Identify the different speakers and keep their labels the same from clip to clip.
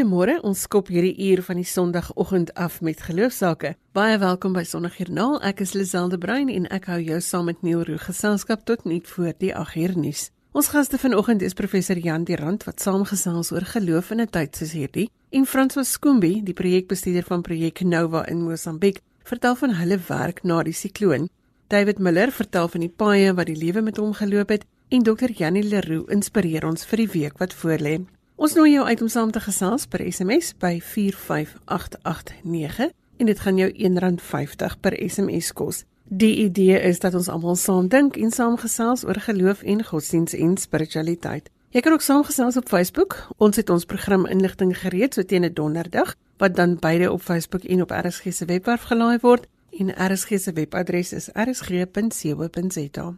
Speaker 1: Goeiemôre. Ons skop hierdie uur van die Sondagoggend af met geloofsake. Baie welkom by Sondagjoernaal. Ek is Liselde Bruin en ek hou jou saam met Neil Roo geselskap tot net voor die 8 uur nuus. Ons gaste vanoggend is professor Jan Dirand wat saamgesels oor geloof in 'n tyd soos hierdie en Francois Skoombi, die projekbestuurder van Projek Nova in Mosambiek, vertel van hulle werk na die sikloon. David Miller vertel van die paaie wat die lewe met hom geloop het en Dr. Janie Leroux inspireer ons vir die week wat voorlê. Ons nooi jou uit om saam te gesels per SMS by 45889 en dit gaan jou R1.50 per SMS kos. Die idee is dat ons almal saam dink en saam gesels oor geloof en godsdiens en spiritualiteit. Jy kan ook saamgesels op Facebook. Ons het ons program inligting gereed so teen 'n donderdag wat dan beide op Facebook en op RSG se webwerf gelaai word en RSG se webadres is rsg.co.za.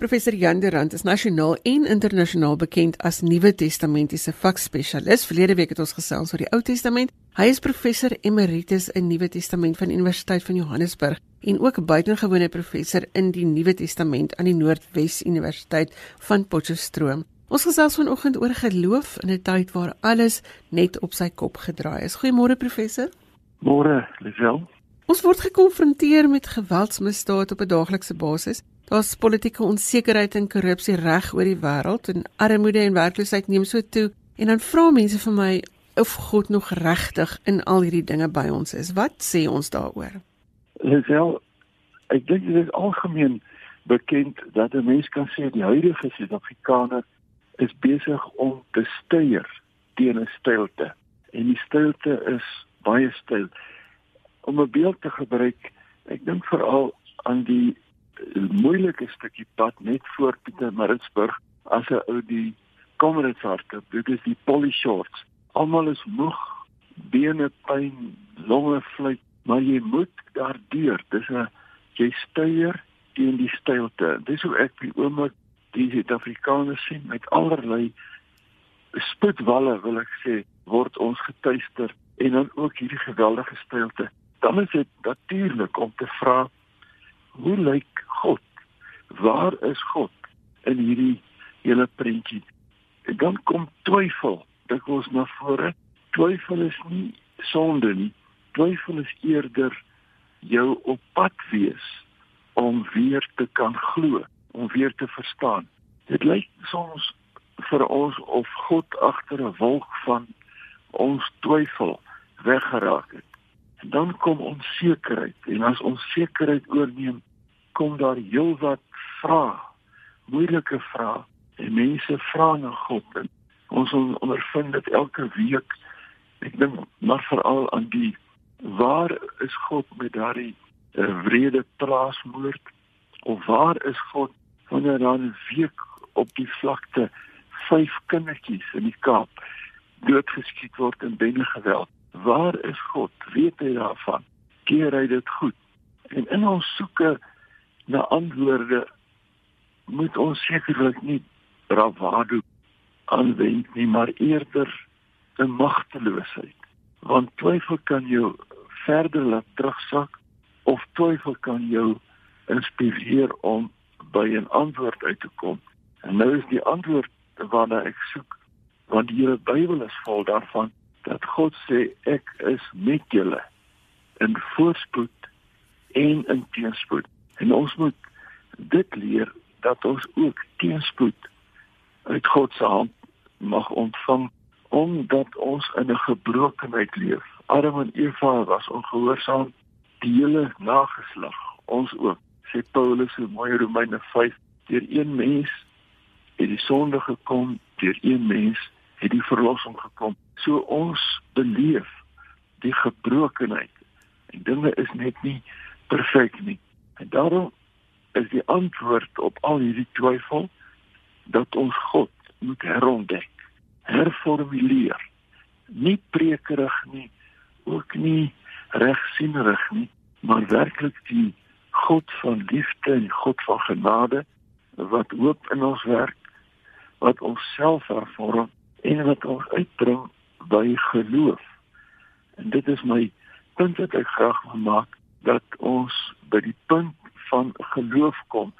Speaker 1: Professor Jan de Rand is nasionaal en internasionaal bekend as Nuwe Testamentiese vakspesialis. Verlede week het ons gesels oor die Ou Testament. Hy is professor emeritus in Nuwe Testament van Universiteit van Johannesburg en ook buitengewone professor in die Nuwe Testament aan die Noordwes Universiteit van Potchefstroom. Ons gesels vanoggend oor geloof in 'n tyd waar alles net op sy kop gedraai is. Goeiemôre professor.
Speaker 2: Môre, Lisel.
Speaker 1: Ons word gekonfronteer met geweldsmisdade op 'n daaglikse basis. Daar's politieke onsekerheid en korrupsie reg oor die wêreld en armoede en werkloosheid neem so toe. En dan vra mense vir my of God nog regtig in al hierdie dinge by ons is. Wat sê ons daaroor?
Speaker 2: Wel, ek dink dit is algemeen bekend dat 'n mens kan sê die huidige Suid-Afrikaner is besig om te steier teen 'n stilte. En die stilte is baie stil. Om 'n beeld te gebruik, ek dink veral aan die moeilike stukkie pad net voor Pietermaritzburg as 'n ou die Comrades hardloop. Dit is die Polly Shorts. Almal is moeg, bene pyn, longe vlieg, maar jy moet daardeur. Dis 'n jy steier teen die stilte. Dis hoe ek die oomblik die Suid-Afrikaners sien met allerlei spoedwalle wil ek sê word ons getuister en dan ook hierdie geweldige stilte. Dan is dit natuurlik om te vra hoe lyk God? Waar is God in hierdie hele prentjie? En dan kom twyfel. Dit was na vore. Twyfel is nie sonde nie. Twyfel is eerder jou op pad wees om weer te kan glo, om weer te verstaan. Dit lyk soms vir ons of God agter 'n wolk van ons twyfel weggeraak het. Dan kom onsekerheid en as onsekerheid oorneem, kom daar heelwat vrae, moeilike vrae. En mense vra na God. En ons ondervind dit elke week. Ek dink maar veral aan die waar is God met daardie uh, wrede plaasmoord of waar is God wanneer dan 'n week op die vlakte vyf kindertjies in die Kaap doodgeskiet word in bendegeweld. Waar is God? Weet hy daarvan? Keer hy dit goed? En in ons soeke na antwoorde moet ons sekerlik nie bravado aanwend nie, maar eerder 'n magteloosheid. Want twyfel kan jou verder laat terugsak of twyfel kan jou inspireer om by 'n antwoord uit te kom. En nou is die antwoord waarna ek soek, want die hele Bybel is vol daarvan dat God sê ek is met julle in voorspoed en in teenspoed. En ons moet dit leer dat ons ook teenspoed uit God se hand mag ontvang omdat ons in 'n gebrokenheid leef. Adam en Eva was ongehoorsaam die hele nageslag. Ons ook. Sê Paulus in mooi Romeine 5, deur een mens het die sonde gekom, deur een mens het die verlossing gekom. So ons beleef die gebrokenheid. En dinge is net nie perfek nie. En daarom is die antwoord op al hierdie twyfel dat ons God moet herontdek, herformuleer. Nie prekerig nie, ook nie regsienerig nie, maar werklik die God van liefde en God van genade wat hoop in ons werk, wat ons self hervorm en wat ons uitbring by geloof. En dit is my punt wat ek graag wil maak dat ons by die punt van geloof kom.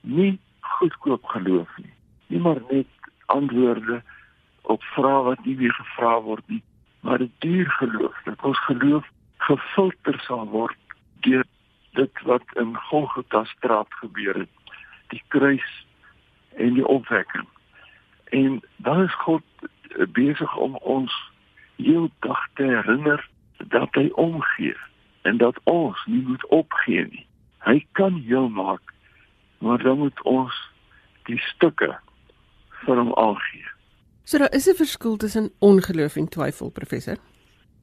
Speaker 2: Nie goedkoop geloof nie. Nie maar net antwoorde op vrae wat nie weer gevra word nie, maar 'n duur geloof dat ons geloof gefilter sal word deur dit wat in Golgotha straat gebeur het, die kruis en die opwekking. En dan is God besig om ons heel dag te herinner dat hy omgee en dat ons nie moet opgee nie. Hy kan heel maak, maar dan moet ons die stukke vir hom aangee.
Speaker 1: So daar is 'n verskil tussen ongeloof en twyfel, professor.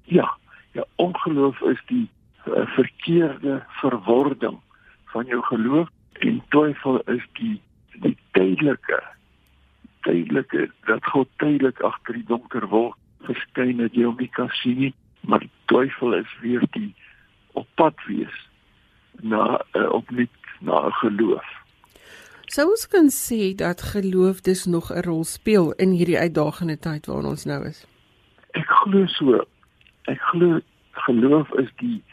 Speaker 2: Ja, ja, ongeloof is die uh, verkeerde verwording van jou geloof en twyfel is die die tydelike tydelike dat God tydelik agter die donker wolk verskyn dat jy hom nie kan sien nie, maar twyfel is weer die op pad wees na uh, op net na 'n geloof.
Speaker 1: Sou ons kan sê dat geloof dus nog 'n rol speel in hierdie uitdagende tyd waarin ons nou is.
Speaker 2: Ek glo so. Ek glo geloof is die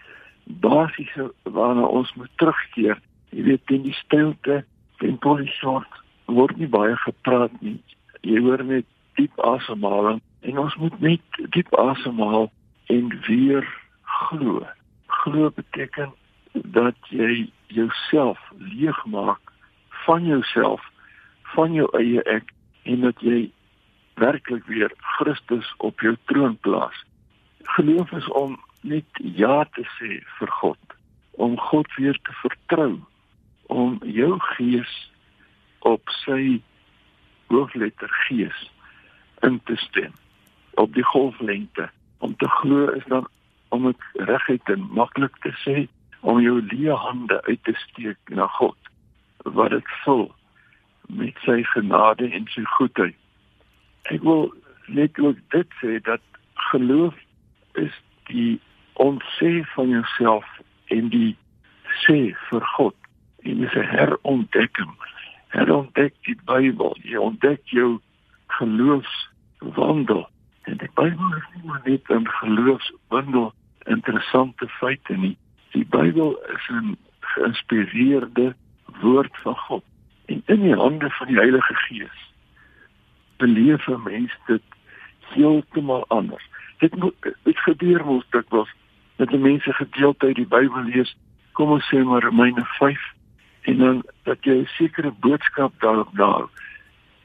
Speaker 2: basiese waarna ons moet terugkeer. Jy weet in die stilte, in polishort word nie baie gepraat nie. Jy hoor net diep asemhaling en ons moet net diep asemhaal en weer glo. Glo beteken dat jy jouself leegmaak van jouself, van jou eie ek en dat jy werklik weer Christus op jou troon plaas. Geloof is om net ja te sê vir God, om God weer te vertrou, om jou gees op sy hoofletter gees in te stem op die golflengte om te glo is dan om dit reguit en maklik te sê om jou leë hande uit te steek na God wat dit vul met sy genade en sy goedheid. Ek wil net ook dit sê dat geloof is die ontsê van jouself en die sê vir God en dis 'n herontdekking. Herontdek die Bybel, jy ontdek jou geloofswandel. En die Bybel is nie maar net 'n geloofsbundel interessante feite nie. Die Bybel is 'n geïnspireerde woord van God en in die hande van die Heilige Gees beleef 'n mens dit heeltemal anders. Dit dit gebeur mos dit was dat mense gedeelte uit die Bybel lees, kom ons sê maar Romeine 5 en dan dat jy 'n sekere boodskap daarop daar.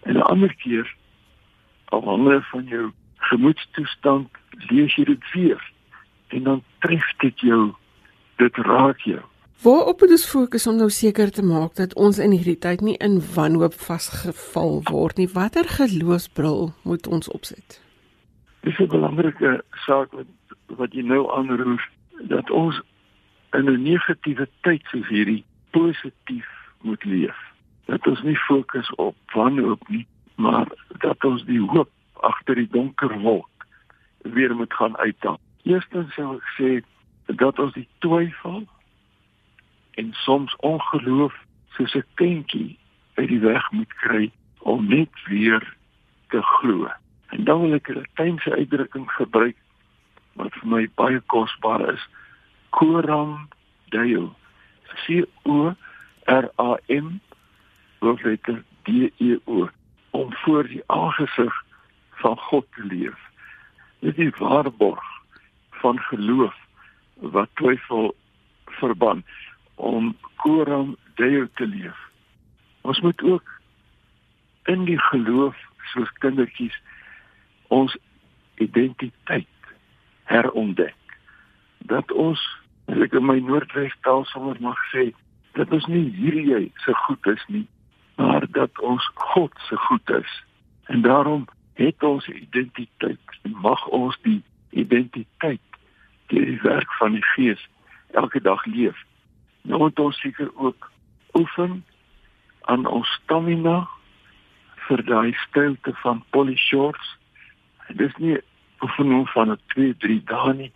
Speaker 2: En 'n ander keer afhangende van jou gemoedstoestand lees jy dit weer en dan tref dit jou dit raak jou
Speaker 1: Waarop moet ons fokus om nou seker te maak dat ons in hierdie tyd nie in wanhoop vasgeval word nie? Watter geloofsbril moet ons opset?
Speaker 2: Dis 'n belangrike saak wat wat jy nou aanroer dat ons in 'n negatiewe tyd soos hierdie positief moet leef. Dat ons nie fokus op wanhoop nie, maar dat ons die hoop agter die donker wolk weer moet gaan uithaal. Eerstens sou ek sê dat ons die twyfel en soms ongeloof soos 'n kindjie uit die weg moet kry om net weer te glo. En dan wil ek 'n Latynse uitdrukking gebruik wat vir my baie kosbaar is. Coram Deo. C O R A M woordletter D E O om voor die aangesig van God te leef. Dit is die waarborg van geloof wat twyfel verban om coram deo te leef. Ons moet ook in die geloof soos kindertjies ons identiteit herontdek. Dat ons, as ek in my Noordwes taal sommer mag sê, dat ons nie hierdie se goed is nie, maar dat ons God se goed is. En daarom het ons identiteit en mag ons die identiteit deur die werk van die Gees elke dag leef. Nou moet ons seker ook oefen aan ons stamina vir daai stilte van polyshorts. Dit is nie oefening van 'n 2, 3 dae nie.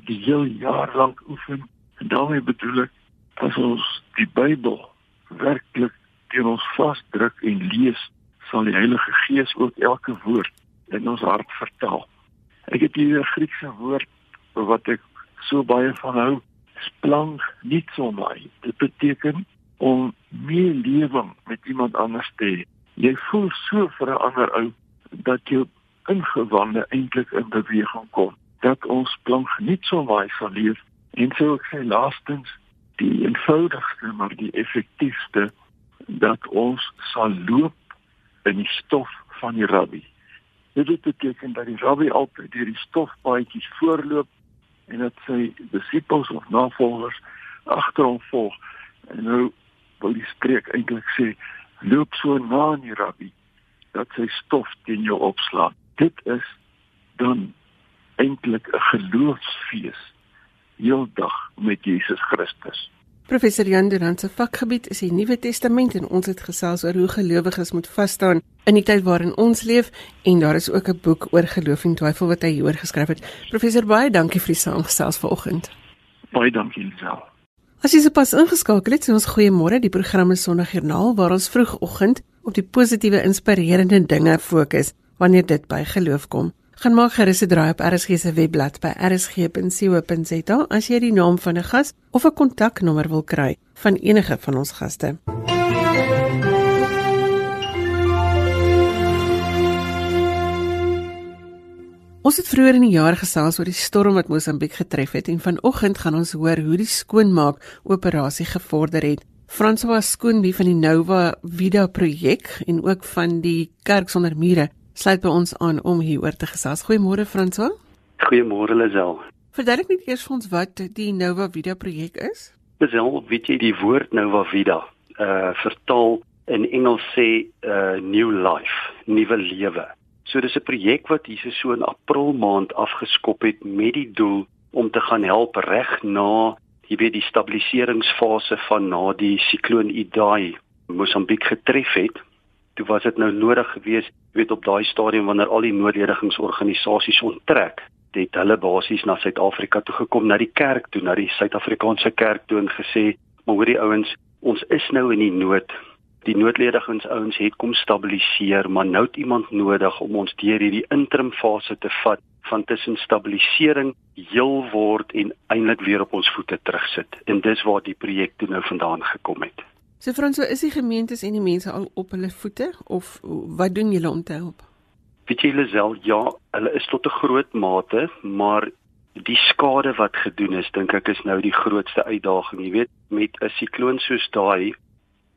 Speaker 2: Die heel jaar lank oefen. En daarmee bedoel ek as ons die Bybel werklik teen ons vasdruk en lees, sal die Heilige Gees ook elke woord in ons hart vertaal. Ek het hier 'n Griekse woord wat ek so baie van hou, splang nitsomai. Dit beteken om meer lewing met iemand anders te hê. Jy voel so vir 'n ander ou dat jou ingewande eintlik in beweging kom. Dat ons plan geniet so baie sal leef en so ek sê laastens die eenvoudigste maar die effektiefste dat ons sal loop in die stof van die rabbi. Dit beteken dat die rabbi altyd deur die stofpaadjies voorloop en dat sy disippels of navolgers agter hom volg. En nou wil die spreek eintlik sê loop so na die rabbi dat sy stof teen jou opslaan. Dit is dan eintlik 'n geloofsfees heeldag met Jesus Christus.
Speaker 1: Professor Jan Durant se vakgebied is die Nuwe Testament en ons het gesels oor hoe gelowiges moet vas staan in die tyd waarin ons leef en daar is ook 'n boek oor geloof en twyfel wat hy hieroor geskryf het. Professor baie dankie vir die saamgesels vanoggend.
Speaker 2: Baie dankie Lisel.
Speaker 1: As jy sopas ingeskakel het, sê ons goeiemôre. Die program is Sondagjoernaal waar ons vroegoggend op die positiewe inspirerende dinge fokus wanneer dit by geloof kom. Gaan maak gerus 'n draai op RSG se webblad by rsg.co.za as jy die naam van 'n gas of 'n kontaknommer wil kry van enige van ons gaste. Ons het vroeër in die jaar gesels oor die storm wat Mosambiek getref het en vanoggend gaan ons hoor hoe die skoonmaak operasie gevorder het. François Skoonbie van die Nova Vida projek en ook van die Kerk sonder mure sluit by ons aan om hieroor te gesels. Goeiemôre François.
Speaker 3: Goeiemôre Lisel.
Speaker 1: Verduidelik net eers vir ons wat die Nova Vida projek is.
Speaker 3: Lisel, weet jy die woord Nova Vida uh vertaal in Engels sê uh new life, nuwe lewe. So dis 'n projek wat hier so in April maand afgeskop het met die doel om te gaan help reg na jy weet die stabiliseringsfase van na die sikloon Idai Mosambiek getref het toe was dit nou nodig geweest, weet op daai stadium wanneer al die noodledigingsorganisasies onttrek, het hulle basies na Suid-Afrika toe gekom, na die kerk toe, na die Suid-Afrikaanse kerk toe en gesê, "Maar hoor die ouens, ons is nou in die nood. Die noodledigingsouens het kom stabiliseer, maar nou het iemand nodig om ons deur hierdie interim fase te vat van tussen stabilisering heel word en eintlik weer op ons voete terugsit. En dis waar die projek toe nou vandaan gekom het.
Speaker 1: So Franso, is die gemeentes en die mense al op hulle voete of wat doen julle om te help?
Speaker 3: Weet jy Lisel, ja, hulle is tot 'n groot mate, maar die skade wat gedoen is, dink ek is nou die grootste uitdaging, jy weet, met 'n sikloon soos daai,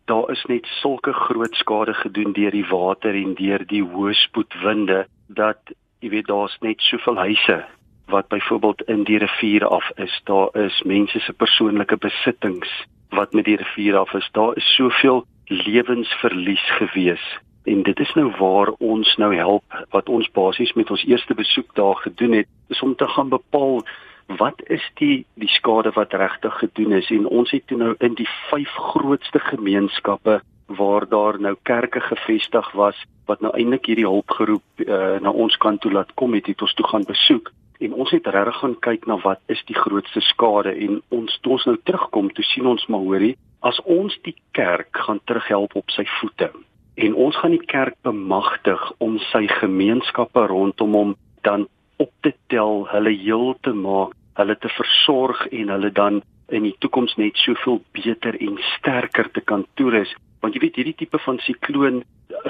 Speaker 3: daar is net sulke groot skade gedoen deur die water en deur die hoë spoedwinde dat jy weet daar's net soveel huise wat byvoorbeeld in die riviere af is. Daar is mense se persoonlike besittings wat met die rivier af is. Daar is soveel lewensverlies gewees. En dit is nou waar ons nou help wat ons basies met ons eerste besoek daar gedoen het is om te gaan bepaal wat is die die skade wat regtig gedoen is. En ons het nou in die vyf grootste gemeenskappe waar daar nou kerke gevestig was wat nou eintlik hierdie hulpgeroep uh, na ons kant toe laat kom het, het ons toe gaan besoek en ons het regtig gaan kyk na wat is die grootste skade en ons toe ons nou terugkom toe sien ons maar hoorie as ons die kerk gaan terughelp op sy voete en ons gaan die kerk bemagtig om sy gemeenskappe rondom hom dan op te tel hulle heel te maak hulle te versorg en hulle dan in die toekoms net soveel beter en sterker te kan toerus want jy weet hierdie tipe van sikloon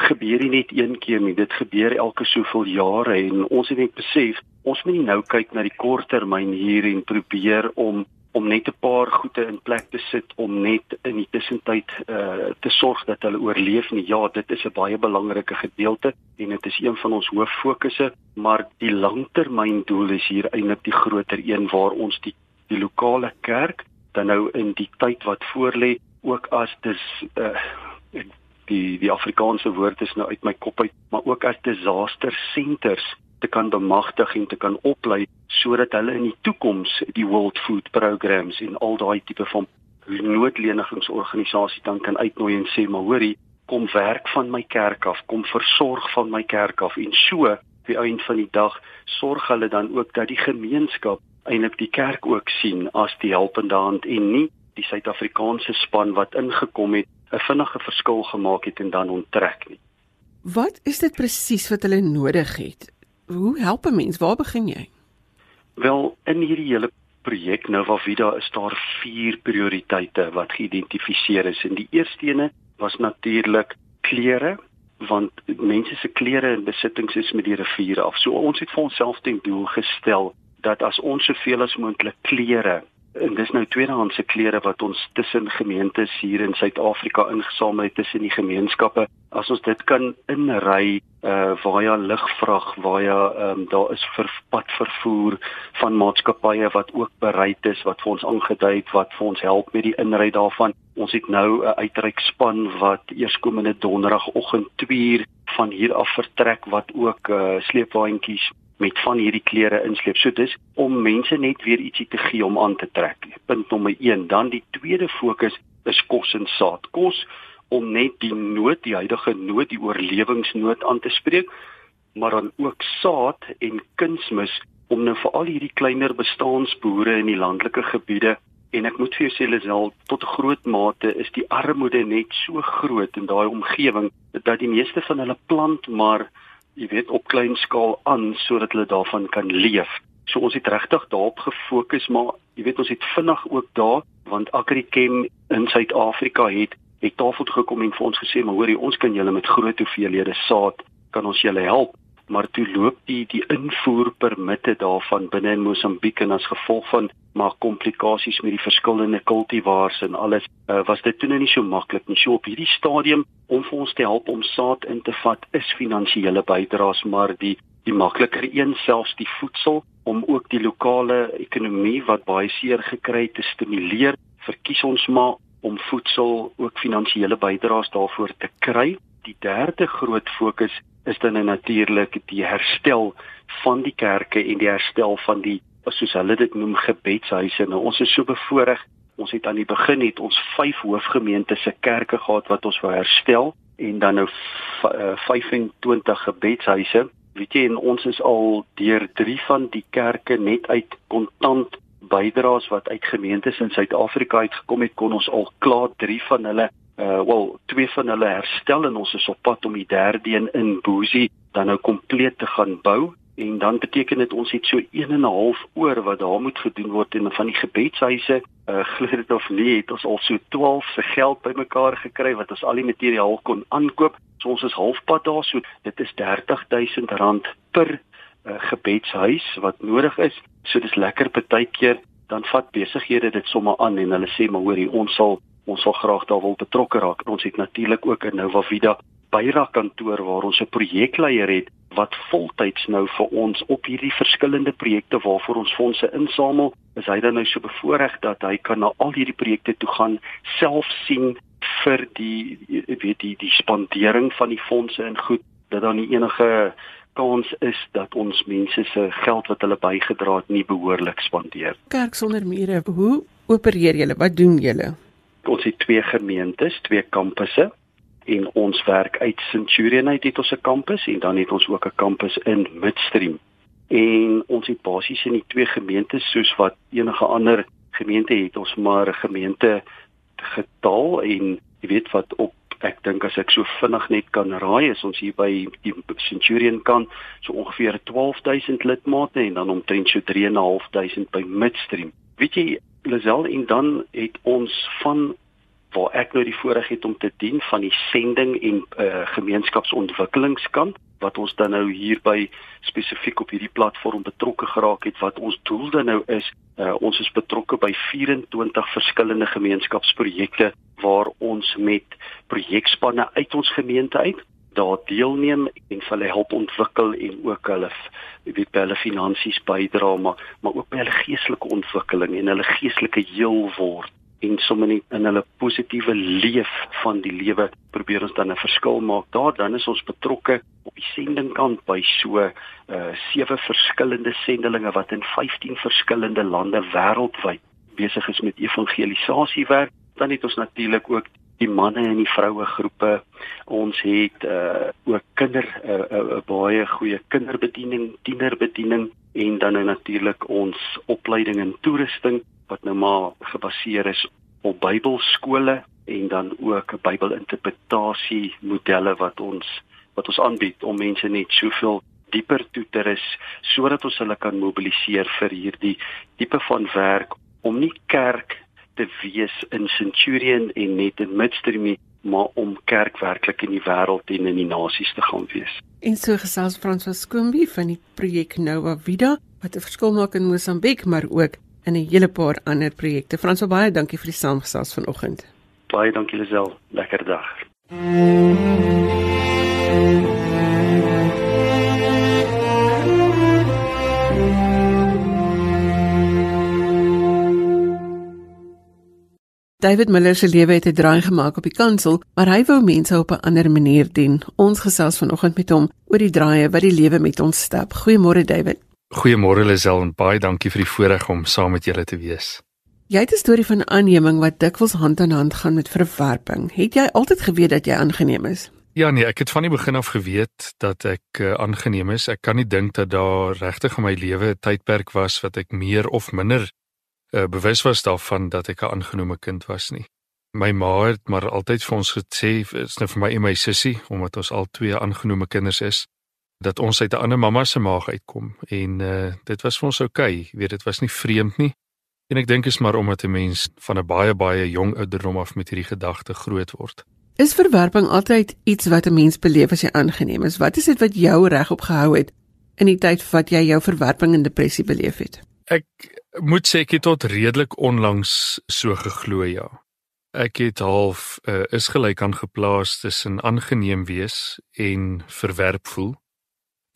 Speaker 3: gebeur nie net een keer nie dit gebeur elke soveel jare en ons het net besef ons moet nie nou kyk na die korttermyn hier en probeer om om net 'n paar goede in plek te sit om net in die tussentyd uh te sorg dat hulle oorleef nie. Ja, dit is 'n baie belangrike gedeelte en dit is een van ons hooffokusse, maar die langtermyndoel is hier eintlik die groter een waar ons die die lokale kerk dan nou in die tyd wat voorlê ook as dis uh die die Afrikaanse woord is nou uit my kop uit, maar ook as disaster centers te kan bemagtig en te kan oplei sodat hulle in die toekoms die World Food Programs en al daai tipe van noodlenigingsorganisasies dan kan uitnooi en sê maar hoorie kom werk van my kerk af kom versorg van my kerk af. En so die eind van die dag sorg hulle dan ook dat die gemeenskap eintlik die kerk ook sien as die helpende hand en nie die Suid-Afrikaanse span wat ingekom het 'n vinnige verskil gemaak het en dan onttrek nie.
Speaker 1: Wat is dit presies wat hulle nodig het? Hoe help 'n mens? Waar begin jy?
Speaker 3: Wel, in hierdie hele projek Nova Vida is daar vier prioriteite wat geïdentifiseer is. En die eerste ene was natuurlik klere want mense se klere en besittings is met die riviere af. So ons het vir onsself ten doel gestel dat as ons soveel as moontlik klere en dis nou tweedehandse klere wat ons tussen gemeentes hier in Suid-Afrika ingesamel het tussen die gemeenskappe as ons dit kan inry uh via lugvrag via ehm um, daar is vir pad vervoer van maatskappye wat ook bereid is wat vir ons aangedui het wat vir ons help met die inry daarvan. Ons het nou 'n uitreikspan wat eerskomende donderdagoggend 2uur van hier af vertrek wat ook uh sleepwaandjies met van hierdie klere insleep. So dis om mense net weer ietsie te gee om aan te trek. Punt nommer 1. Dan die tweede fokus is kos en saad. Kos om net die nood, die huidige nood, die oorlewingsnood aan te spreek, maar dan ook saad en kunsmis om nou vir al hierdie kleiner bestaansboere in die landelike gebiede en ek moet vir jou sê Lisel tot 'n groot mate is die armoede net so groot in daai omgewing dat die meeste van hulle plant maar jy weet op klein skaal aan sodat hulle daarvan kan leef. So ons het regtig daarop gefokus, maar jy weet ons het vinnig ook daar want Agrichem in Suid-Afrika het het tafel toe gekom en vir ons gesê maar hoorie ons kan julle met groot hoeveelhede saad kan ons julle help maar toe loop die die invoer permitte daarvan binne in Mosambiek en as gevolg van maar komplikasies met die verskillende kultivars en alles uh, was dit toe nou nie so maklik nie. So op hierdie stadium om vir ons te help om saad in te vat is finansiële bydraes maar die die makliker een selfs die voedsel om ook die lokale ekonomie wat baie seer gekry het te stimuleer verkies ons maar om voedsel ook finansiële bydraes daarvoor te kry. Die derde groot fokus is dan natuurlik die herstel van die kerke en die herstel van die soos hulle dit noem gebedshuise. Nou ons is so bevoorreg. Ons het aan die begin het ons 5 hoofgemeente se kerke gehad wat ons wou herstel en dan nou 25 eh, gebedshuise. Weet jy en ons is al deur 3 van die kerke net uit kontant bydraes wat uit gemeentes in Suid-Afrika uitgekom het kon ons al klaar 3 van hulle uh wel twee van hulle herstel en ons is op pad om die derde een in Boesie dan nou kompleet te gaan bou. En dan beteken dit ons het so 1 en 'n half oor wat daar moet gedoen word en van die gebedshuise uh glo dit of nie het ons al so 12 se geld bymekaar gekry wat ons al die materiaal kon aankoop. So ons is halfpad daar so dit is R30000 per uh, gebedshuis wat nodig is. So dis lekker partykeer dan vat besighede dit sommer aan en hulle sê maar hoorie ons sal ons sal graag daar wil betrokke raak. Ons het natuurlik ook 'n Nova Vida byrak kantoor waar ons 'n projekleier het wat voltyds nou vir ons op hierdie verskillende projekte waarvoor ons fondse insamel, is hy dan nou so bevoorreg dat hy kan na al hierdie projekte toe gaan, self sien vir die weet die die spandering van die fondse en goed dat daar nie enige kans is dat ons mense se geld wat hulle bygedra het nie behoorlik spandeer.
Speaker 1: Kerk sonder mure, hoe opereer julle? Wat doen julle?
Speaker 3: Ons het twee gemeentes, twee kampusse en ons werk uit Centurion uit het ons 'n kampus en dan het ons ook 'n kampus in Midstream. En ons het basies in die twee gemeentes soos wat enige ander gemeente het ons maar 'n gemeente getal en jy weet wat op ek dink as ek so vinnig net kan raai is ons hier by die Centurion kan so ongeveer 12000 lidmate en dan omtrent so 3500 by Midstream. Weet jy Lisel en dan het ons van waar ek nou die voorreg het om te dien van die sending en uh, gemeenskapsontwikkelingskant wat ons dan nou hier by spesifiek op hierdie platform betrokke geraak het wat ons doel dan nou is uh, ons is betrokke by 24 verskillende gemeenskapsprojekte waar ons met projekspanne uit ons gemeente uit daar deelneem. En hulle help ontwikkel en ook hulle weet by hulle finansies bydra maar maar ook by hulle geestelike ontwikkeling en hulle geestelike heel word en sommer net in hulle positiewe leef van die lewe probeer ons dan 'n verskil maak. Daar dan is ons betrokke op die sendingkant by so uh sewe verskillende sendelinge wat in 15 verskillende lande wêreldwyd besig is met evangelisasiewerk dan het ons natuurlik ook die manne en die vroue groepe. Ons het uh ook kinder 'n uh, uh, uh, baie goeie kinderbediening, tienerbediening en dan nou natuurlik ons opleiding in toerusting wat nou maar gebaseer is op Bybelskole en dan ook Bybelinterpretasie modelle wat ons wat ons aanbied om mense net soveel dieper toeter is sodat ons hulle kan mobiliseer vir hierdie tipe van werk om nie kerk te wees in Centurion en net in Midstream maar om kerk werklik in die wêreld en in die nasies te gaan wees.
Speaker 1: En so gesels François Skoombi van die projek Nova Vida wat 'n verskil maak in Mosambiek maar ook in 'n hele paar ander projekte. François baie dankie vir die saamgesels vanoggend.
Speaker 3: Baie dankie Lisel. Lekker dag.
Speaker 1: David Miller se lewe het 'n draai gemaak op die kansel, maar hy wou mense op 'n ander manier dien. Ons gesels vanoggend met hom oor die draaie wat die lewe met ons stap. Goeiemôre David.
Speaker 4: Goeiemôre Lisel en baie dankie vir die voorreg om saam met julle te wees.
Speaker 1: Jy het 'n storie van aanneming wat dikwels hand aan hand gaan met verwerping. Het jy altyd geweet dat jy aangeneem is?
Speaker 4: Ja nee, ek het van die begin af geweet dat ek uh, aangeneem is. Ek kan nie dink dat daar regtig in my lewe 'n tydperk was wat ek meer of minder uh, bewus was daarvan dat ek 'n aangenome kind was nie. My ma het maar altyd vir ons gesê, is nou vir my en my sussie, omdat ons al twee aangenome kinders is, dat ons uit 'n ander mamma se maag uitkom en uh, dit was vir ons oukei. Okay. Weet, dit was nie vreemd nie. En ek dink is maar omdat 'n mens van 'n baie baie jong ouderdom af met hierdie gedagte groot word.
Speaker 1: Is verwerping altyd iets wat 'n mens beleef as jy aangeneem is? Wat is dit wat jou regop gehou het in die tyd wat jy jou verwerping en depressie beleef het?
Speaker 4: Ek moet sê ek het tot redelik onlangs so geglo ja. Ek het half uh, is gelyk aan geplaas tussen aangeneem wees en verwerp voel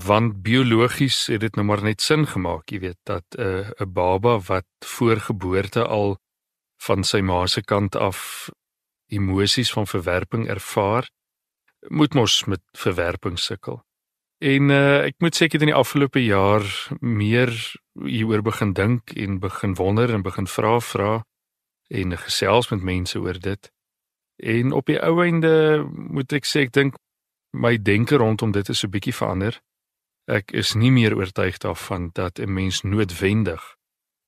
Speaker 4: want biologies het dit nou maar net sin gemaak, jy weet, dat 'n uh, 'n baba wat voor geboorte al van sy ma se kant af emosies van verwerping ervaar, moet mos met verwerping sukkel. En uh, ek moet sê ek het in die afgelope jaar meer hieroor begin dink en begin wonder en begin vra vra en gesels met mense oor dit. En op die ou einde moet ek sê ek dink my denke rondom dit is so bietjie verander. Ek is nie meer oortuig daarvan dat 'n mens noodwendig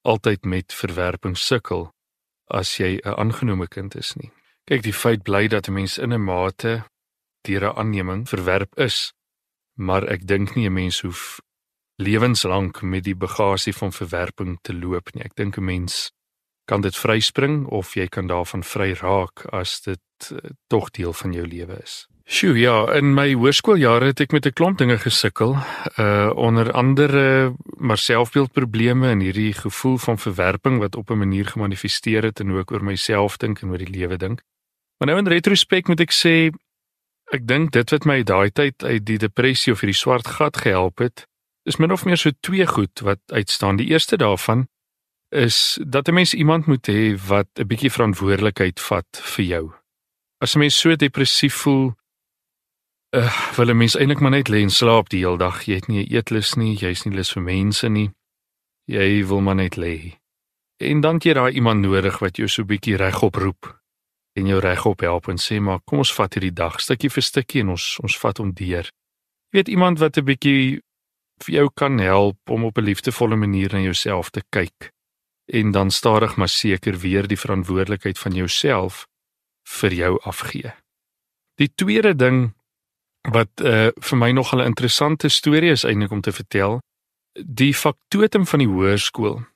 Speaker 4: altyd met verwerping sukkel as jy 'n aangenome kind is nie. Kyk, die feit bly dat 'n mens in 'n mate deur 'n aanneming verwerp is, maar ek dink nie 'n mens hoef lewenslank met die bagasie van verwerping te loop nie. Ek dink 'n mens kan dit vryspring of jy kan daarvan vry raak as dit uh, tog deel van jou lewe is. Sjoe, ja, in my hoërskooljare het ek met 'n klomp dinge gesukkel. Uh onder andere maar selfbeeldprobleme en hierdie gevoel van verwerping wat op 'n manier gemanifesteer het en ook oor myself dink en oor die lewe dink. Maar nou in retrospek moet ek sê ek dink dit wat my daai tyd uit die depressie of hierdie swart gat gehelp het, is min of meer so twee goed wat uitstaan. Die eerste daarvan is dat 'n mens iemand moet hê wat 'n bietjie verantwoordelikheid vat vir jou. As 'n mens so depressief voel, uh, wil 'n mens eintlik maar net lê en slaap die hele dag. Jy het nie 'n eetlus nie, jy's nie lus vir mense nie. Jy wil maar net lê. En dan jy daai iemand nodig wat jou so bietjie regop roep en jou regop help en sê maar kom ons vat hierdie dag stukkie vir stukkie en ons ons vat hom deur. Jy weet iemand wat 'n bietjie vir jou kan help om op 'n liefdevolle manier na jouself te kyk en dan stadig maar seker weer die verantwoordelikheid van jouself vir jou afgee. Die tweede ding wat uh, vir my nog 'n interessante storie is eintlik om te vertel. Die faktotum van die hoërskool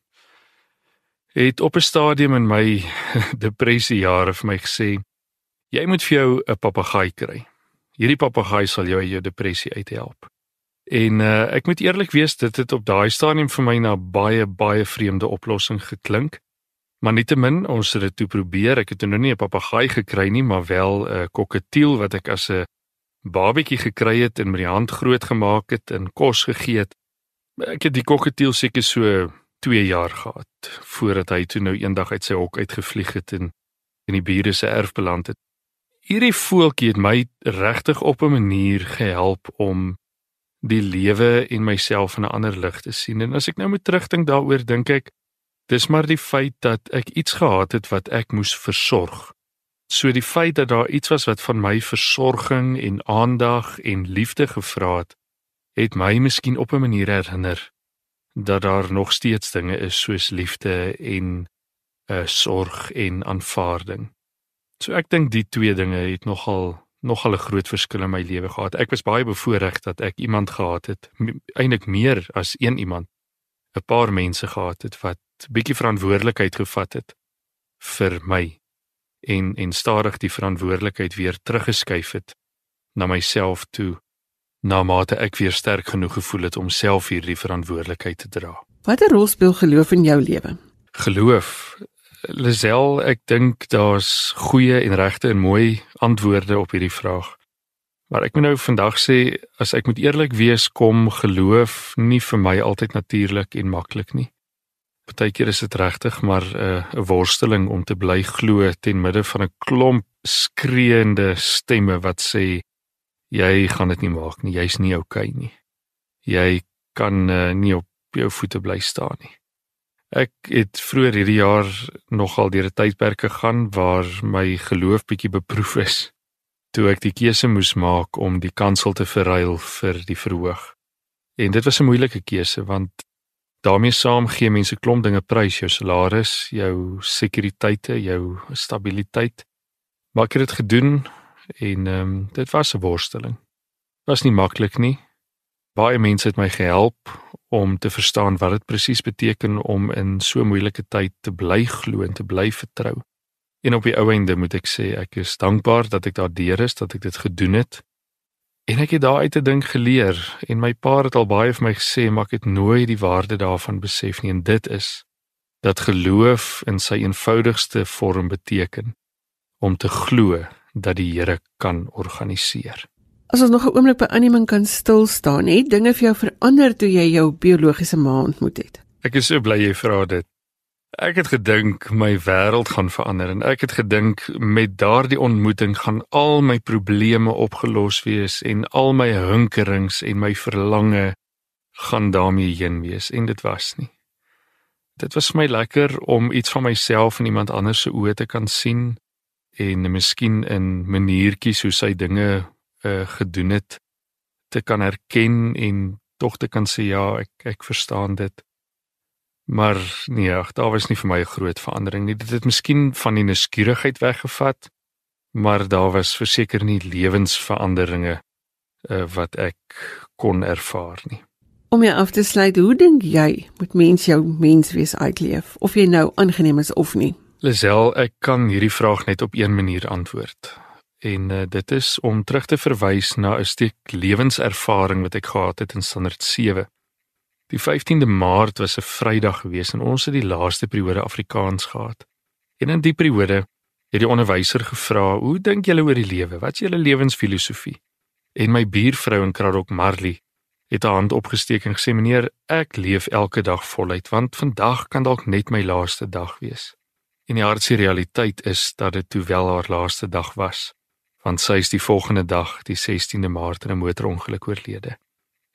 Speaker 4: het op 'n stadium in my depressie jare vir my gesê jy moet vir jou 'n papegaai kry. Hierdie papegaai sal jou uit jou depressie uithelp. En uh, ek moet eerlik wees dit het op daai stadium vir my na baie baie vreemde oplossing geklink. Maar nietemin ons het dit toe probeer. Ek het nou nie 'n papegaai gekry nie, maar wel 'n koketiel wat ek as 'n babietjie gekry het en met die hand groot gemaak het en kos gegee het. Ek het die kokketiel seker so 2 jaar gehad voordat hy toe nou eendag uit sy hok uitgevlieg het en in die bure se erf beland het. Hierdie voeltjie het my regtig op 'n manier gehelp om die lewe en myself in 'n ander lig te sien. En as ek nou moet terugdink daaroor, dink ek dis maar die feit dat ek iets gehad het wat ek moes versorg. So die feit dat daar iets was wat van my versorging en aandag en liefde gevra het, het my miskien op 'n manier herinner dat daar nog steeds dinge is soos liefde en uh, sorg en aanvaarding. So ek dink die twee dinge het nogal nogal 'n groot verskil in my lewe gehad. Ek was baie bevoorreg dat ek iemand gehad het, eintlik meer as een iemand, 'n paar mense gehad het wat bietjie verantwoordelikheid gevat het vir my en en stadig die verantwoordelikheid weer teruggeskuif het na myself toe na mate ek weer sterk genoeg gevoel het om self hierdie verantwoordelikheid te dra.
Speaker 1: Watter rol speel geloof in jou lewe?
Speaker 4: Geloof Lisel, ek dink daar's goeie en regte en mooi antwoorde op hierdie vraag. Maar ek moet nou vandag sê as ek moet eerlik wees, kom geloof nie vir my altyd natuurlik en maklik nie. Partykeer is dit regtig maar 'n uh, worsteling om te bly glo ten midde van 'n klomp skreeende stemme wat sê jy gaan dit nie maak nie, jy's nie oukei okay nie. Jy kan uh, nie op jou voete bly staan nie. Ek het vroeër hierdie jaar nogal deur 'n tydperk gegaan waar my geloof bietjie beproef is toe ek die keuse moes maak om die kansel te verruil vir die verhoog. En dit was 'n moeilike keuse want daarmee saam gee mense klomp dinge prys, jou salaris, jou sekuriteite, jou stabiliteit. Maar ek het dit gedoen en ehm um, dit was 'n worsteling. Was nie maklik nie. Baie mense het my gehelp om te verstaan wat dit presies beteken om in so moeilike tyd te bly glo en te bly vertrou. En op die ou einde moet ek sê ek is dankbaar dat ek daardeur is dat ek dit gedoen het. En ek het daaruit 'n ding geleer en my pa het al baie vir my gesê maar ek het nooit die waarde daarvan besef nie en dit is dat geloof in sy eenvoudigste vorm beteken om te glo dat die Here kan organiseer.
Speaker 1: As ons nog 'n oomblik by aanneming kan stil staan, het dinge vir jou verander toe jy jou biologiese ma ontmoet het?
Speaker 4: Ek is so bly jy vra dit. Ek het gedink my wêreld gaan verander en ek het gedink met daardie ontmoeting gaan al my probleme opgelos wees en al my hinkerings en my verlange gaan daarmee heen wees en dit was nie. Dit was vir my lekker om iets van myself in iemand anders se oë te kan sien en miskien in maniertjies hoe sy dinge uh, gedoen het te kan erken en tog te kan sê ja, ek ek verstaan dit. Maar nee, ag, daar was nie vir my 'n groot verandering nie. Dit het miskien van die nuuskierigheid weggevat, maar daar was verseker nie lewensveranderinge uh, wat ek kon ervaar nie.
Speaker 1: Om jou af te sluit, hoe dink jy moet mens jou menswees uitleef of jy nou aangeneem is of nie?
Speaker 4: Lisel, ek kan hierdie vraag net op een manier antwoord en uh, dit is om terug te verwys na 'n stuk lewenservaring wat ek gehad het in standaard 7. Die 15de Maart was 'n Vrydag gewees en ons het die laaste periode Afrikaans gehad. En in die periode het die onderwyser gevra: "Hoe dink julle oor die lewe? Wat is julle lewensfilosofie?" En my buurvrou in Kraddock Marley het haar hand opgesteek en gesê: "Meneer, ek leef elke dag voluit want vandag kan dalk net my laaste dag wees." En die hartse realiteit is dat dit toe wel haar laaste dag was want sy is die volgende dag, die 16de Maart in 'n motorongeluk oorlede.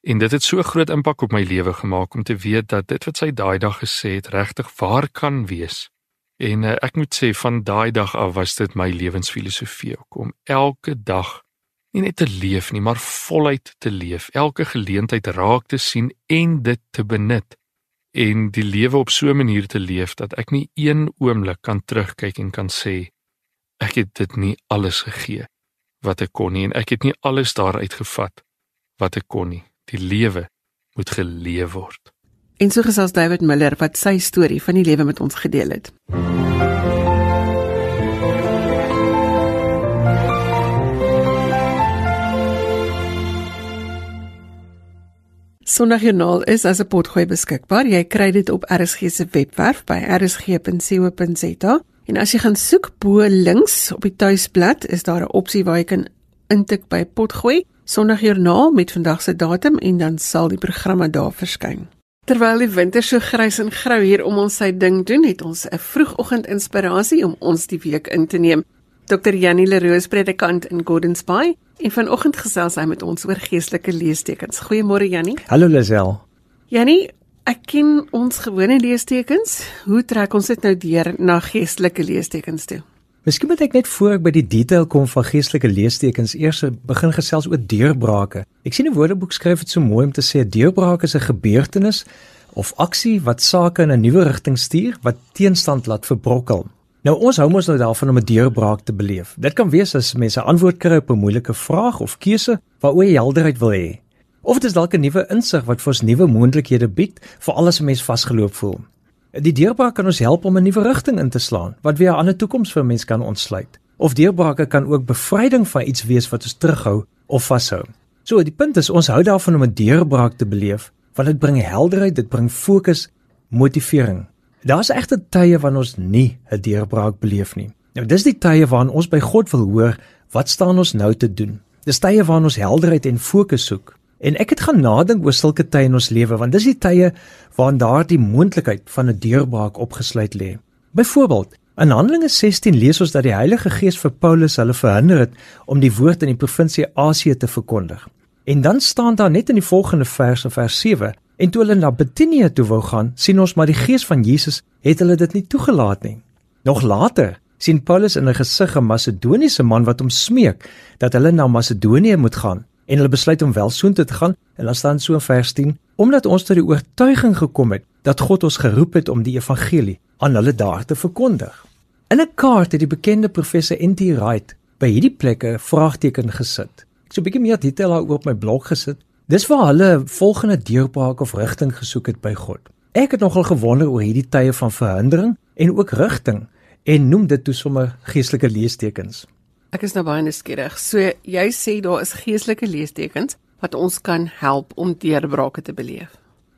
Speaker 4: En dit het so groot impak op my lewe gemaak om te weet dat dit wat sy daai dag gesê het regtig waar kan wees. En uh, ek moet sê van daai dag af was dit my lewensfilosofie om elke dag nie net te leef nie, maar voluit te leef, elke geleentheid raak te sien en dit te benut en die lewe op so 'n manier te leef dat ek nie een oomblik kan terugkyk en kan sê ek het dit nie alles gegee wat ek kon nie en ek het nie alles daaruit gevat wat ek kon nie. Die lewe moet geleef word.
Speaker 1: En so gesels David Miller wat sy storie van die lewe met ons gedeel het. Sondagjoernaal is as 'n potgooi beskikbaar. Jy kry dit op RSG se webwerf by rsg.co.za. En as jy gaan soek bo links op die tuisblad, is daar 'n opsie waar jy kan intik by potgooi Sondagjoernaal met vandag se datum en dan sal die programme daar verskyn. Terwyl die winter so grys en grou hier om ons sy ding doen, het ons 'n vroegoggend inspirasie om ons die week in te neem. Dr. Janie Leroux, predikant in Gordons Bay, en vanoggend gesels hy met ons oor geestelike leestekens. Goeiemôre Janie.
Speaker 5: Hallo Lisel.
Speaker 1: Janie, Ek ken ons gewone leestekens. Hoe trek ons dit nou deur na geestelike leestekens toe?
Speaker 5: Miskien moet ek net voor ek by die detail kom van geestelike leestekens eers begin gesels oor deurbrake. Ek sien 'n woordeboek skryf dit so mooi om te sê 'n deurbraak is 'n gebeurtenis of aksie wat sake in 'n nuwe rigting stuur wat teenstand laat verbrokkel. Nou ons hou mos nou daarvan om 'n deurbraak te beleef. Dit kan wees as mense antwoord kry op 'n moeilike vraag of keuse waaroor jy helderheid wil hê. Of dit is dalk 'n nuwe insig wat vir ons nuwe moontlikhede bied vir alles 'n mens vasgeloop voel. Die deurbraak kan ons help om 'n nuwe rigting in te slaan wat weer 'n ander toekoms vir 'n mens kan ontsluit. Of deurbrake kan ook bevryding van iets wees wat ons terughou of vashou. So die punt is ons hou daarvan om 'n deurbraak te beleef want dit bring helderheid, dit bring fokus, motivering. Daar's egte tye wanneer ons nie 'n deurbraak beleef nie. Nou dis die tye waarin ons by God wil hoor, wat staan ons nou te doen? Dis tye waarin ons helderheid en fokus soek. En ek het gaan nadink oor sulke tye in ons lewe want dis die tye waarin daardie moontlikheid van 'n deurbraak opgesluit lê. Byvoorbeeld, in Handelinge 16 lees ons dat die Heilige Gees vir Paulus hulle verhinder het om die woord in die provinsie Asië te verkondig. En dan staan daar net in die volgende vers in vers 7 en toe hulle na Betinia toe wou gaan, sien ons maar die Gees van Jesus het hulle dit nie toegelaat nie. Nog later sien Paulus in 'n gesig 'n Macedoniese man wat hom smeek dat hulle na Macedonië moet gaan en hulle besluit om wel soontoe te gaan en dan staan so in vers 10 omdat ons tot die oortuiging gekom het dat God ons geroep het om die evangelie aan hulle daar te verkondig. In 'n kaart het die bekende professor NT Wright by hierdie plekke vraagteken gesit. Ek so 'n bietjie meer detail daaroor op my blog gesit. Dis waar hulle volgende deurbraak of rigting gesoek het by God. Ek het nogal gewonder oor hierdie tye van verhindering en ook rigting en noem dit toe sommer geestelike leestekens.
Speaker 1: Ek is nou baie nuuskierig. So jy sê daar is geestelike leestekens wat ons kan help om deurbrake te beleef.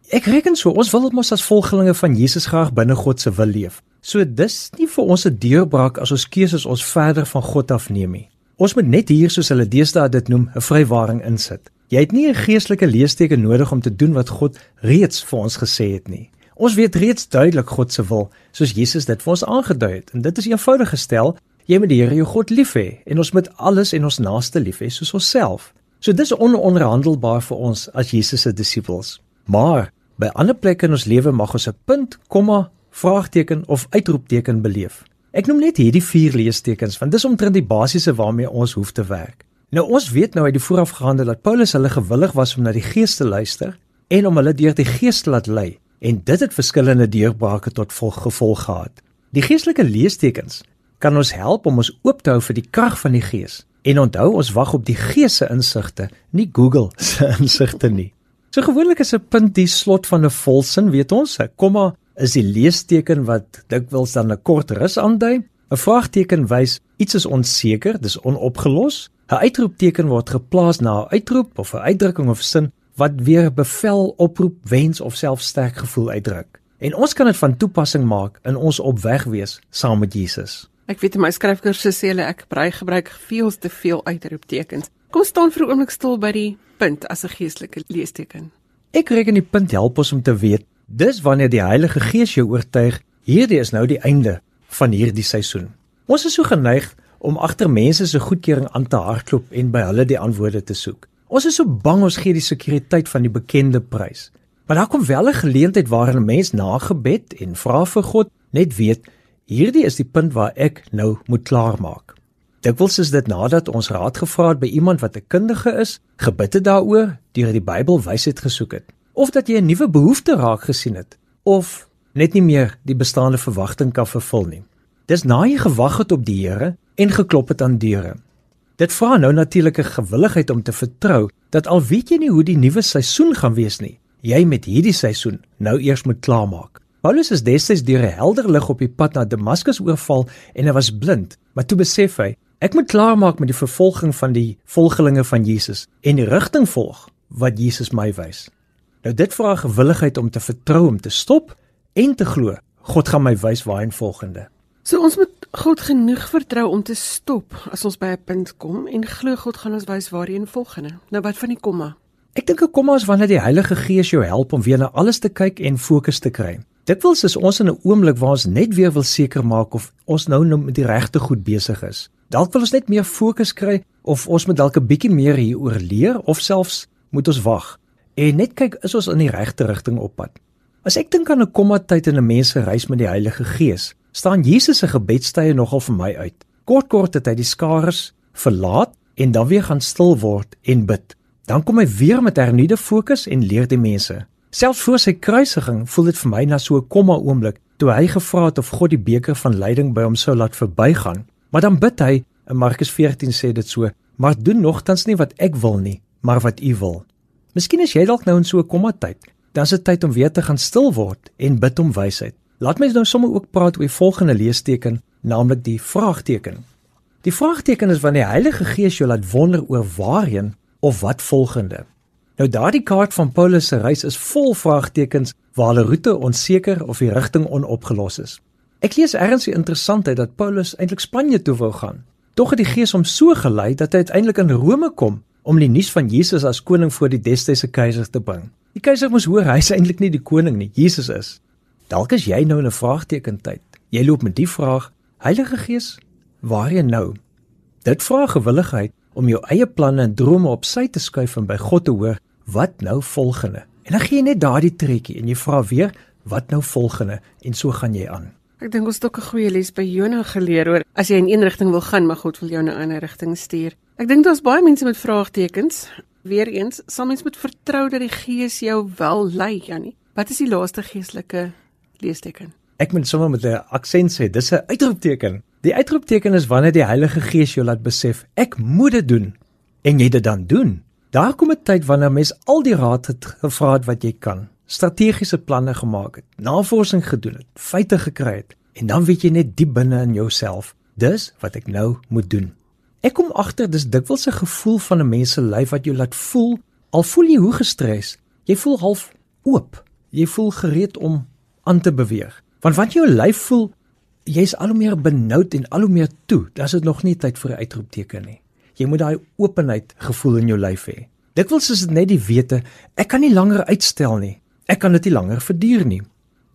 Speaker 5: Ek reken so, ons wil mos as volgelinge van Jesus graag binne God se wil leef. So dis nie vir ons 'n deurbraak as ons keuses ons verder van God afneem nie. Ons moet net hier soos hulle deesdae dit noem, 'n vrywaring insit. Jy het nie 'n geestelike leesteken nodig om te doen wat God reeds vir ons gesê het nie. Ons weet reeds duidelik God se wil, soos Jesus dit vir ons aangedui het. En dit is eenvoudig gestel, Jy moet die Here jou God lief hê en ons moet alles en ons naaste lief hê soos onsself. So dis ononderhandelbaar vir ons as Jesus se disippels. Maar by ander plekke in ons lewe mag ons 'n punt, komma, vraagteken of uitroepteken beleef. Ek noem net hierdie vier leestekens want dis omtrent die basiese waarmee ons hoef te werk. Nou ons weet nou uit die voorafgaande dat Paulus hulle gewillig was om na die Gees te luister en om hulle deur die Gees te laat lei en dit het verskillende deurbrake tot gevolg gehad. Die geestelike leestekens kan ons help om ons oop te hou vir die krag van die Gees. En onthou, ons wag op die Gees se insigte, nie Google se insigte nie. So gewoonlik is 'n punt die slot van 'n volsin, weet ons, 'n komma is die leesteken wat dikwels dan 'n kort rus aandui. 'n Vraagteken wys iets is onseker, dis onopgelos. 'n Uitroepteken word geplaas na 'n uitroep of 'n uitdrukking of sin wat weer bevel, oproep, wens of selfs sterk gevoel uitdruk. En ons kan dit van toepassing maak in ons opweg wees saam met Jesus.
Speaker 1: Ek weet in my skryfkursus sê hulle ek gebruik gebruik veel te veel uitroeptekens. Kom staan vir 'n oomblik stil by die punt as 'n geestelike leesteken.
Speaker 5: Ek reken die punt help ons om te weet dis wanneer die Heilige Gees jou oortuig hierdie is nou die einde van hierdie seisoen. Ons is so geneig om agter mense se goedkeuring aan te hardloop en by hulle die antwoorde te soek. Ons is so bang ons gee die sekuriteit van die bekende prys. Maar daar kom wel 'n geleentheid waarin 'n mens na gebed en vra vir God net weet Hierdie is die punt waar ek nou moet klaarmaak. Dikwels is dit nadat ons raad gevra het by iemand wat 'n kundige is, gebid het daaroor, deur die Bybel wysheid gesoek het, of dat jy 'n nuwe behoefte raak gesien het, of net nie meer die bestaande verwagting kan vervul nie. Dis na jy gewag het op die Here en geklop het aan deure. Dit vra nou natuurlike gewilligheid om te vertrou dat al weet jy nie hoe die nuwe seisoen gaan wees nie, jy met hierdie seisoen nou eers moet klaarmaak. Paulus is destyds deur 'n helder lig op die pad na Damaskus oorval en hy was blind, maar toe besef hy, ek moet klaarmaak met die vervolging van die volgelinge van Jesus en die rigting volg wat Jesus my wys. Nou dit vra gewilligheid om te vertrou om te stop en te glo. God gaan my wys waarheen volgende.
Speaker 1: So ons moet God genoeg vertrou om te stop as ons by 'n punt kom en glo God gaan ons wys waarheen volgende. Nou wat van die komma?
Speaker 5: Ek dink 'n komma is wanneer die Heilige Gees jou help om weer na alles te kyk en fokus te kry. Dikwels is ons in 'n oomblik waar ons net weer wil seker maak of ons nou nou met die regte goed besig is. Dalk wil ons net meer fokus kry of ons moet dalk 'n bietjie meer hieroor leer of selfs moet ons wag en net kyk is ons in die regte rigting op pad. As ek dink aan 'n komma tyd in 'n mens se reis met die Heilige Gees, staan Jesus se gebedstye nogal vir my uit. Kort kort het hy die skares verlaat en dan weer gaan stil word en bid. Dan kom hy weer met hernuide fokus en leer die mense. Selfs voor sy kruisiging voel dit vir my na so 'n komma oomblik toe hy gevra het of God die beker van lyding by hom sou laat verbygaan. Maar dan bid hy, in Markus 14 sê dit so: "Maar doen nogtans nie wat ek wil nie, maar wat U wil." Miskien is jy dalk nou in so 'n kommatyd. Dan is dit tyd om weer te gaan stil word en bid om wysheid. Laat my nou sommer ook praat oor die volgende leesteken, naamlik die vraagteken. Die vraagteken is wanneer die Heilige Gees jou laat wonder oor waarheen of wat volgende. Nou daardie kaart van Paulus se reis is vol vraagtekens waar hulle roete onseker of die rigting onopgelos is. Ek lees ergens die interessantheid dat Paulus eintlik Spanje toe wou gaan. Tog het die Gees hom so gelei dat hy uiteindelik in Rome kom om die nuus van Jesus as koning voor die destydse keiser te bring. Die keiser moes hoor hy is eintlik nie die koning nie, Jesus is. Dalk is jy nou in 'n vraagtekentyd. Jy loop met die vraag: Heilige Gees, waarheen nou? Dit vra gewilligheid om jou eie planne en drome op sy te skuif en by God te hoor wat nou volgende. En dan gee jy net daardie trekkie en jy vra weer wat nou volgende en so gaan jy aan.
Speaker 1: Ek dink ons het ook 'n goeie les by Jona geleer oor as jy in een rigting wil gaan, maar God wil jou in 'n ander rigting stuur. Ek dink daar's baie mense met vraagtekens. Weereens, sal mens moet vertrou dat die Gees jou wel lei, Jannie. Wat is die laaste geestelike leesteken?
Speaker 5: Ek moet sommer met 'n aksent sê, dis 'n uitroepteken. Die uitroepteken is wanneer die Heilige Gees jou laat besef, ek moet dit doen en jy dit dan doen. Daar kom 'n tyd wanneer mens al die raad het gevra het wat jy kan, strategiese planne gemaak het, navorsing gedoen het, feite gekry het en dan weet jy net diep binne in jouself, dis wat ek nou moet doen. Ek kom agter dis dikwels 'n gevoel van 'n mens se lyf wat jou laat voel, al voel jy hoe gestres, jy voel half oop. Jy voel gereed om aan te beweeg. Want wat jou lyf voel, jy's al hoe meer benoud en al hoe meer toe. Dis dit nog nie tyd vir 'n uitroepteken nie. Jy moet daai openheid gevoel in jou lyf hê. Dikwels is dit net die wete, ek kan nie langer uitstel nie. Ek kan dit nie langer verduur nie.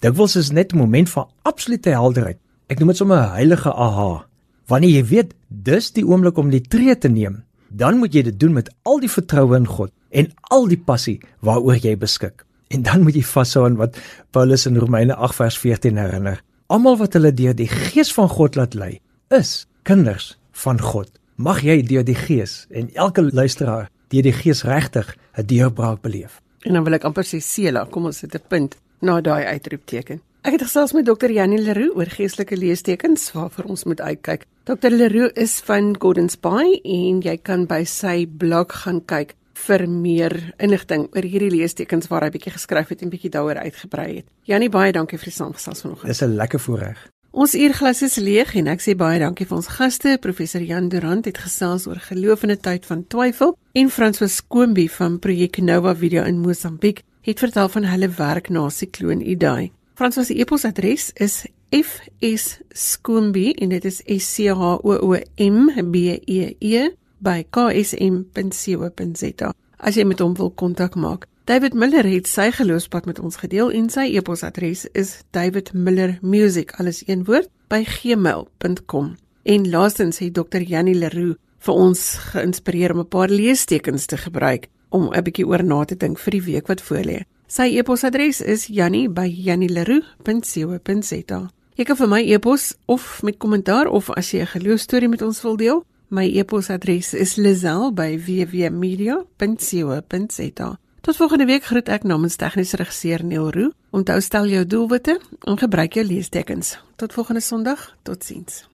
Speaker 5: Dikwels is net 'n moment van absolute helderheid. Ek noem dit sommer 'n heilige aha. Wanneer jy weet dis die oomblik om die tree te neem, dan moet jy dit doen met al die vertroue in God en al die passie waaroor jy beskik. En dan moet jy vashou aan wat Paulus in Romeine 8 vers 14 herinner. Almal wat hulle deur die Gees van God laat lei, is kinders van God. Mag jy deur die Gees en elke luisteraar deur die Gees regtig 'n deurbraak beleef.
Speaker 1: En dan wil ek amper sê Sela, kom ons sit 'n punt na daai uitroepteken. Ek het gesels met Dr. Janie Leroux oor geestelike leestekens waarvoor ons moet uitkyk. Dr. Leroux is van Gordons Bay en jy kan by sy blog gaan kyk vir meer inligting oor hierdie leestekens waar hy bietjie geskryf het en bietjie daaroor uitgebrei het. Janie baie dankie vir die saamgesels vanoggend.
Speaker 5: Dis 'n lekker voorreg.
Speaker 1: Ons uurglas is leeg en ek sê baie dankie vir ons gaste. Professor Jan Durant het gesels oor geloof in 'n tyd van twyfel en François Skoombi van Projek Nova Video in Mosambiek het vertel van hulle werk na sikloon Idai. François se e-posadres is fsskoombi en dit is s c h o o m b e e by ksm.co.za as jy met hom wil kontak maak. David Miller het sy geloofspad met ons gedeel en sy e-posadres is davidmillermusic alles een woord by gmail.com. En laastens het Dr. Janie Leroux vir ons geïnspireer om 'n paar leestekens te gebruik om 'n bietjie oor na te dink vir die week wat voorlê. Sy e-posadres is janie@janieleroux.co.za. Jy kan vir my e-pos of met kommentaar of as jy 'n geloofstorie met ons wil deel, My e-posadres is lazel@wwmedia.co.za. Tot volgende week groet ek namens tegniese regisseur Neil Roo. Onthou stel jou doelwitte en gebruik jou leestekens. Tot volgende Sondag. Totsiens.